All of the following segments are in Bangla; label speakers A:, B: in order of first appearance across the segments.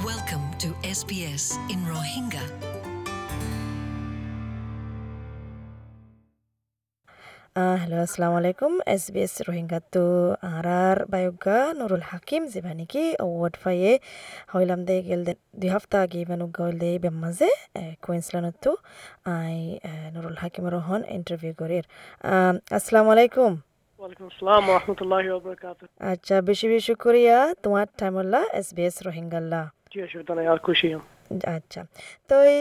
A: Welcome to SBS in Rohingya.
B: Hello আসসালামু আলাইকুম এস বি এস রোহিঙ্গা তো আর বায়োগা নুরুল হাকিম যেবা নাকি অ্যাওয়ার্ড ফাইয়ে হইলাম দে গেল দুই হপ্তা আগে ইবানু গল দে বেমাজে কুইন্সল্যান্ড তো আই নুরুল হাকিম রহন ইন্টারভিউ করির আসসালামু আলাইকুম আচ্ছা বেশি বেশি করিয়া তোমার টাইম হল্লা এস বি এস রোহিঙ্গাল্লা
C: জি অসুবিধা নাই আর খুশি
B: আচ্ছা তো এই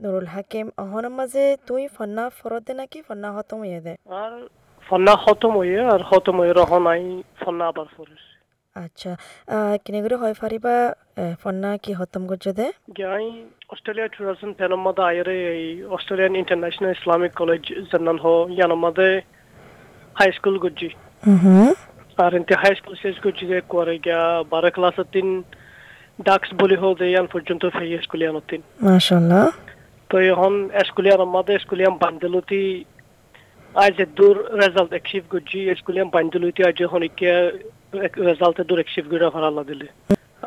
B: নুরুল হাকিম অহনের মাঝে তুই ফন্না ফরদে নাকি ফন্না হতম ইয়ে দে
C: আর ফন্না খতম হয়ে আর খতম হয়ে রহ নাই ফন্না আবার ফরিস
B: আচ্ছা কিনে করে হয় ফারিবা ফন্না কি হতম করছে দে
C: গাই অস্ট্রেলিয়া টু থাউজেন্ড টেনের আইরে এই অস্ট্রেলিয়ান ইন্টারন্যাশনাল ইসলামিক কলেজ জানান হো ইয়ানোর মধ্যে হাই স্কুল গুজি
B: হুম
C: আর ইনতে হাই স্কুল শেষ গুজি যে করে গিয়া বারো ক্লাসের তিন ডাক্স বলি হো যে ইয়ান পর্যন্ত ফেই স্কুলিয়ানোর তিন
B: মাশাল্লাহ
C: তো এখন স্কুলিয়ানোর মধ্যে স্কুলিয়ান বান্ধলতি আজ দূর রেজাল্ট এক্সিভ গুজি স্কুলিয়ান বান্ধলতি আজ এখন ইকে রেজাল্ট দূর এক্সিভ গুড়া ভাড়া দিলে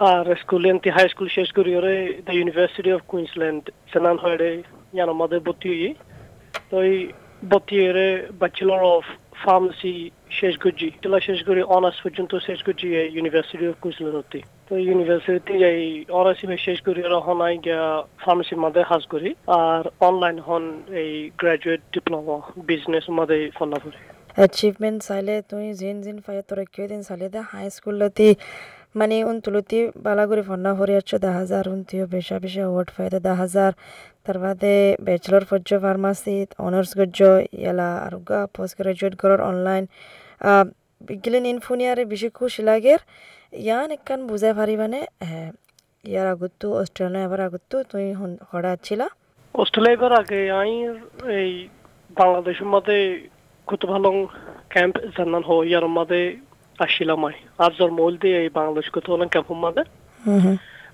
C: আর স্কুলিয়ান তি হাই স্কুল শেষ করি ওরে দ্য ইউনিভার্সিটি অফ কুইন্সল্যান্ড সেনান হয়ে ইয়ানোর মধ্যে ভর্তি হই তো এই ভর্তি হয়ে ব্যাচেলর অফ ফার্মেসি শেষ করছি টিলা শেষ করে অনার্স পর্যন্ত শেষ করছি ইউনিভার্সিটি অফ কুইন্সল্যান্ড তো ইউনিভার্সিটি এই অনার্স শেষ করি আর হন আই গিয়া ফার্মেসির মধ্যে হাজ করি আর অনলাইন হন এই গ্রাজুয়েট ডিপ্লোমা বিজনেস মধ্যে ফোন করি
B: অ্যাচিভমেন্ট চাইলে তুই জিন জিন ফাই তোর কেউ দিন চাইলে দে হাই স্কুলতি মানে উন তুলতি বালাগুড়ি ফন্না আছো দা হাজার উনতিও বেশা বেশা অ্যাওয়ার্ড ফাইদে তার বাদে ব্যাচেলর ফজ্জ ফার্মাসি অনার্স গজ্জ ইয়ালা আর পোস্ট গ্রাজুয়েট গরর অনলাইন গিলেন ইনফোনিয়ারে বেশি খুশি লাগের ইয়ান একখান বুঝাই পারিবানে ইয়ার আগতো অস্ট্রেলিয়া এবার আগতো তুই হড়া আছিলা
C: অস্ট্রেলিয়া এবার আগে আই এই বাংলাদেশের মধ্যে কত ভালো ক্যাম্প জানান হো ইয়ার মধ্যে আসছিলাম আই আর জন্ম এই বাংলাদেশ কত ভালো ক্যাম্পের মধ্যে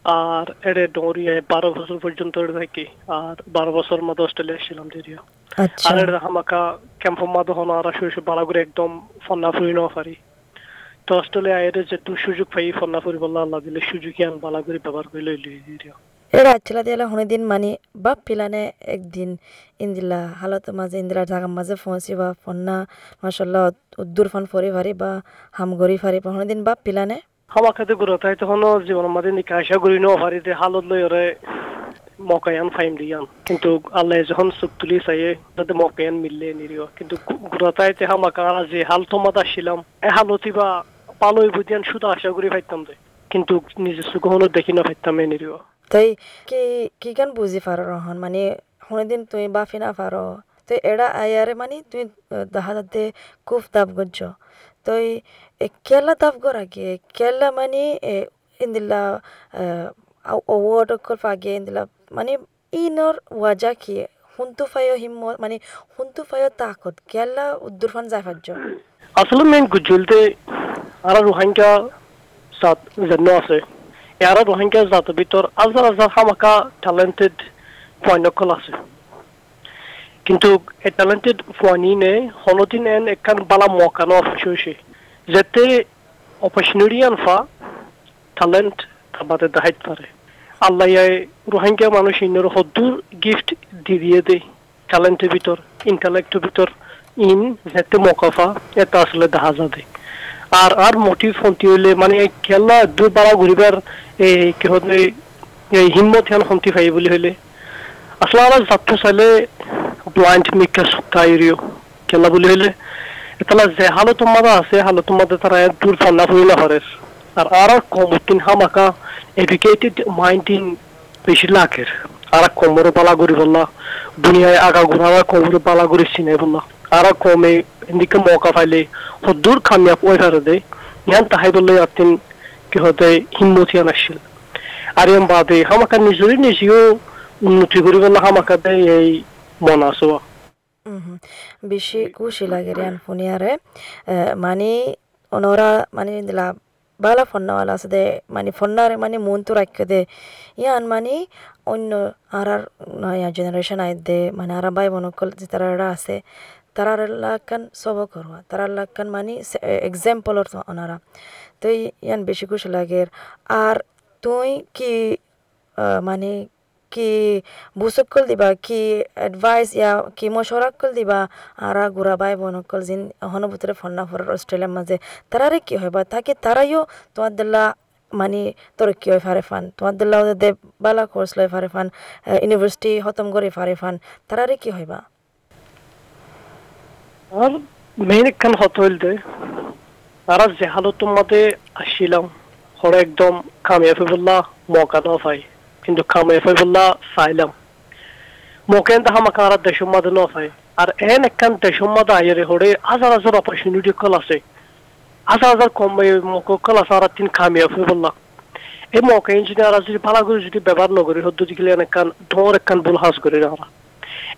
C: আর এর ডোরিয়া বারো বছর পর্যন্ত থাকি। আর বারো বছর মধ্যে অস্ট্রেলিয়া ছিলাম যদিও।
B: আচ্ছা।
C: আর এর হামাকা ক্যাম্পের মধ্যে হন আর শুয়ে বালা করে একদম ফন্না ফুরি ন পারি তো অস্ট্রেলিয়া এর যে তু সুযোগ পাই ফন্না ফুরি বললা আল্লাহ দিলে সুযোগ আন বালা করে ব্যবহার করে লইলি যদিও।
B: এরা আচ্ছলা দিয়ালা হনে মানে বাপ পিলানে একদিন ইন্দিলা হালত মাঝে ইন্দিলা ঢাকা মাঝে ফোঁসি বা ফন্না মাসাল্লাহ উদ্দুর ফোন ফরি ফারি বা হাম গরি ফারি দিন বাপ পিলানে
C: আমাকে তো গুরু তাই তখন জীবনের মধ্যে নিকা আশা করি ন যে হালত লই ওরে মকায়ান ফাইম দিয়ান। কিন্তু আল্লাহ যখন চুক তুলি চাইয়ে যাতে মকায়ান মিললে নিরিও। কিন্তু গুরু তাই তে হামাকা যে হাল তোমাদ আসছিলাম, এ হালতি বা পালই বুঝিয়ান শুধু আশা করি পাইতাম দে কিন্তু নিজে কখনো দেখি না পাইতাম এ নিরিও।
B: তাই কি কি গান বুঝি পারো রহন? মানে দিন তুই বাফি না পারো। তুই এড়া আয়ারে মানে তুই দাহা যাতে খুব দাব গজ্জ। গর আগে? কেলা মানে ইন্দিলা অওয়ার্ড কর আগে ইন্দিলা মানে ইনর ওয়াজা কি? হুন্তু ফাইও হিম্মত মানে হুন্তু ফাইও তাকত। কেলা উদ্দুরফান ফাজ্য
C: আসলে মেন গুজলতে আর রোহিঙ্গা সাত জন্য আছে। এরা রোহিঙ্গা জাতের ভিতর আজার আজার হামাকা ট্যালেন্টেড পয়নকল আছে। কিন্তু পয়নি নে হলদিন এন একখান বালা মকানো অফিসে যাতে অপরচুনিটি আনফা ট্যালেন্ট আমাদের দেখাইতে পারে। আল্লাহ রোহিঙ্গা মানুষ ইন্নর হদ্দুর গিফট দিয়ে দিয়ে ট্যালেন্টের ভিতর ইন্টালেক্টের ভিতর ইন, যাতে মকাফা এটা আসলে দেখা যাবে। আর আর মোটিভ ফন্তি হইলে মানে এই খেলা দূর বাড়া ঘুরিবার এই কি হলে এই হিম্মত হেন ফন্তি পাই বলি হইলে। আসলে আর যাত্রা চাইলে ব্লাইন্ড মিকা সুক্তা এরিও খেলা বলি হইলে এটা যে হালো তোমাদের আছে হালো তোমাদের তারা দূর ফান্না হইলে হরের আর আর কম তিন হামাকা এডুকেটেড মাইন্ডিং বেশি লাগের আর কমরে পালা করি বললা দুনিয়ায় আগা ঘুরা কমরে পালা করি চিনে বললা আর কমে এদিকে মৌকা পাইলে হদ্দুর কামিয়াব ওই ফেরে দেয় ইয়ান তাহাই বললে আতিন কি হতে হিম্মতিয়ান আসছিল আর ইয়ান বাদে হামাকা নিজেরই নিজেও উন্নতি করি বললা হামাকা দেয় এই মন আসোয়া
B: বেশি খুশি লাগে রে ফুনিয়ারে মানে ওনরা মানে দিলা, বালা ফন্নাওয়ালা আছে দে মানে ফন্নারে মানে মন তো রাখে দে। ইয়ান মানে অন্য আর আর নয়া জেনারেশন আই দে মানে আর ভাই বোনকল যে তারা আছে, তারা লাগান সব করবা, তারা লাগান মানে এক্সাম্পলর ওনারা তো ইয়ান বেশি খুশি লাগে। আর তুই কি মানে কি বুসকল দিবা কি এডভাইস ইয়া কি মশরাকল দিবা আরা গুড়া বাই বনকল জিন হন ভিতরে ফন্না ফরার অস্ট্রেলিয়ার মাঝে তারারে কি হয় বা তাকে তারাইও তোমার দিল্লা মানে তোর কি হয় ফারে ফান তোমার দিল্লা ওদের বালা কোর্স লয় ফারে ফান ইউনিভার্সিটি খতম করে ফারে ফান তারারে কি হয় বা
C: আর মেইন একখান হত হইলতে তারা যে হালতের মধ্যে আসছিলাম হরে একদম কামিয়াবি বললা মৌকা না কিন্তু কামিয়াবি বললা চাইলাম তাহা মাকা আর দেশের মধ্যে না পাই আর এন একখান দেশের মধ্যে আইরে হাজার হাজার অপরচুনিটি কল আছে হাজার হাজার কম কল আছে আর তিন কামিয়াবি বললা এই মৌকা ইঞ্জিনিয়ার যদি ভালো করে যদি ব্যবহার নকরি হদ্দ দিকে একখান ধর একখান ভুল হাজ করি না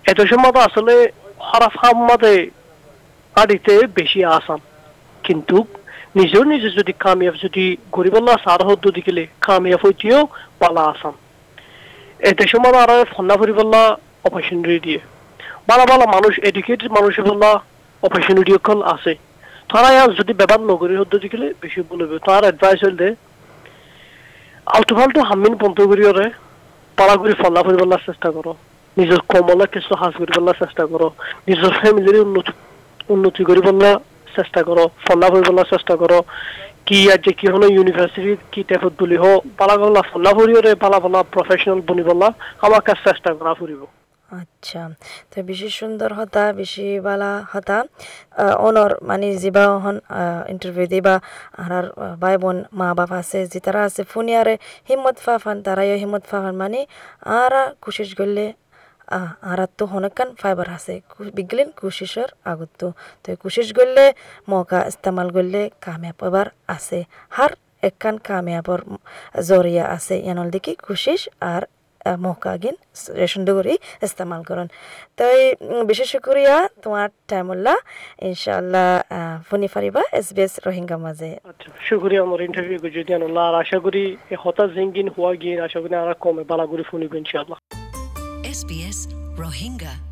C: এত সময় আসলে হরাফ হাম মধ্যে আদিতে বেশি আসাম কিন্তু নিজেও নিজে যদি কামিয়াব যদি গরিবল্লা সার হদ্দ দিকে কামিয়াব হইতেও পালা আসাম এতে সময় আর ফন্না ফুরিবল্লা অপরচুনিটি দিয়ে। বালা বালা মানুষ এডুকেটেড মানুষ বললা অপরচুনিটি কল আছে। তারা ইয়ার যদি ব্যবহার নগরী হদ্দ দিকে বেশি বলবে তার অ্যাডভাইস হইলে আলতু ফালতু হামিন বন্ধ করিওরে পালা করে ফন্না ফুরিবল্লার চেষ্টা করো নিজের কমলা কিছু হাজ করিবল্লার চেষ্টা করো নিজের ফ্যামিলির উন্নতি উন্নতি করিবল্লা চেষ্টা করো ফন্না ফুরিবল্লার চেষ্টা করো কি আজ যে কি হলো ইউনিভার্সিটি কি টাইপত বুলি হো পালা গল্লা ফন্না ফুরিওরে পালা পালা প্রফেশনাল বনিবল্লা আমার কাছে চেষ্টা করা ফুরিব
B: আচ্ছা তো বেশি সুন্দর হতা বেশি বালা হতা অনর মানে যিবা হন ইন্টারভিউ দিবা আর ভাই বোন মা বাপ আছে, যে তারা আছে ফুনিয়ারে হিম্মত ফাফান তারাইও হিম্মত ফাফান মানে আরা কোশিশ করলে আর তো হনকান ফাইবার আছে বিগলিন কোশিসর আগত তো কোশিশ করলে মৌকা ইস্তেমাল করলে কামিয়াব এবার আছে হার একখান কামিয়াবর জরিয়া আছে ইয়ানল দেখি কোশিশ আর মৌকা গিন সুন্দর করে ইস্তেমাল করুন। তাই বিশেষ করিয়া তোমার টাইমুল্লাহ। ইনশাআল্লাহ ফোনি Fariba, S B S Rohingya মাঝে।
C: শুক্রিয়া আমার ইন্টারভিউ যদি আনল্লাহ আর আশা করি হতা জিঙ্গিন হওয়া গিয়ে আশা করি আর কমে বালা করে শুনিব ইনশাআল্লাহ।
A: Rohingya.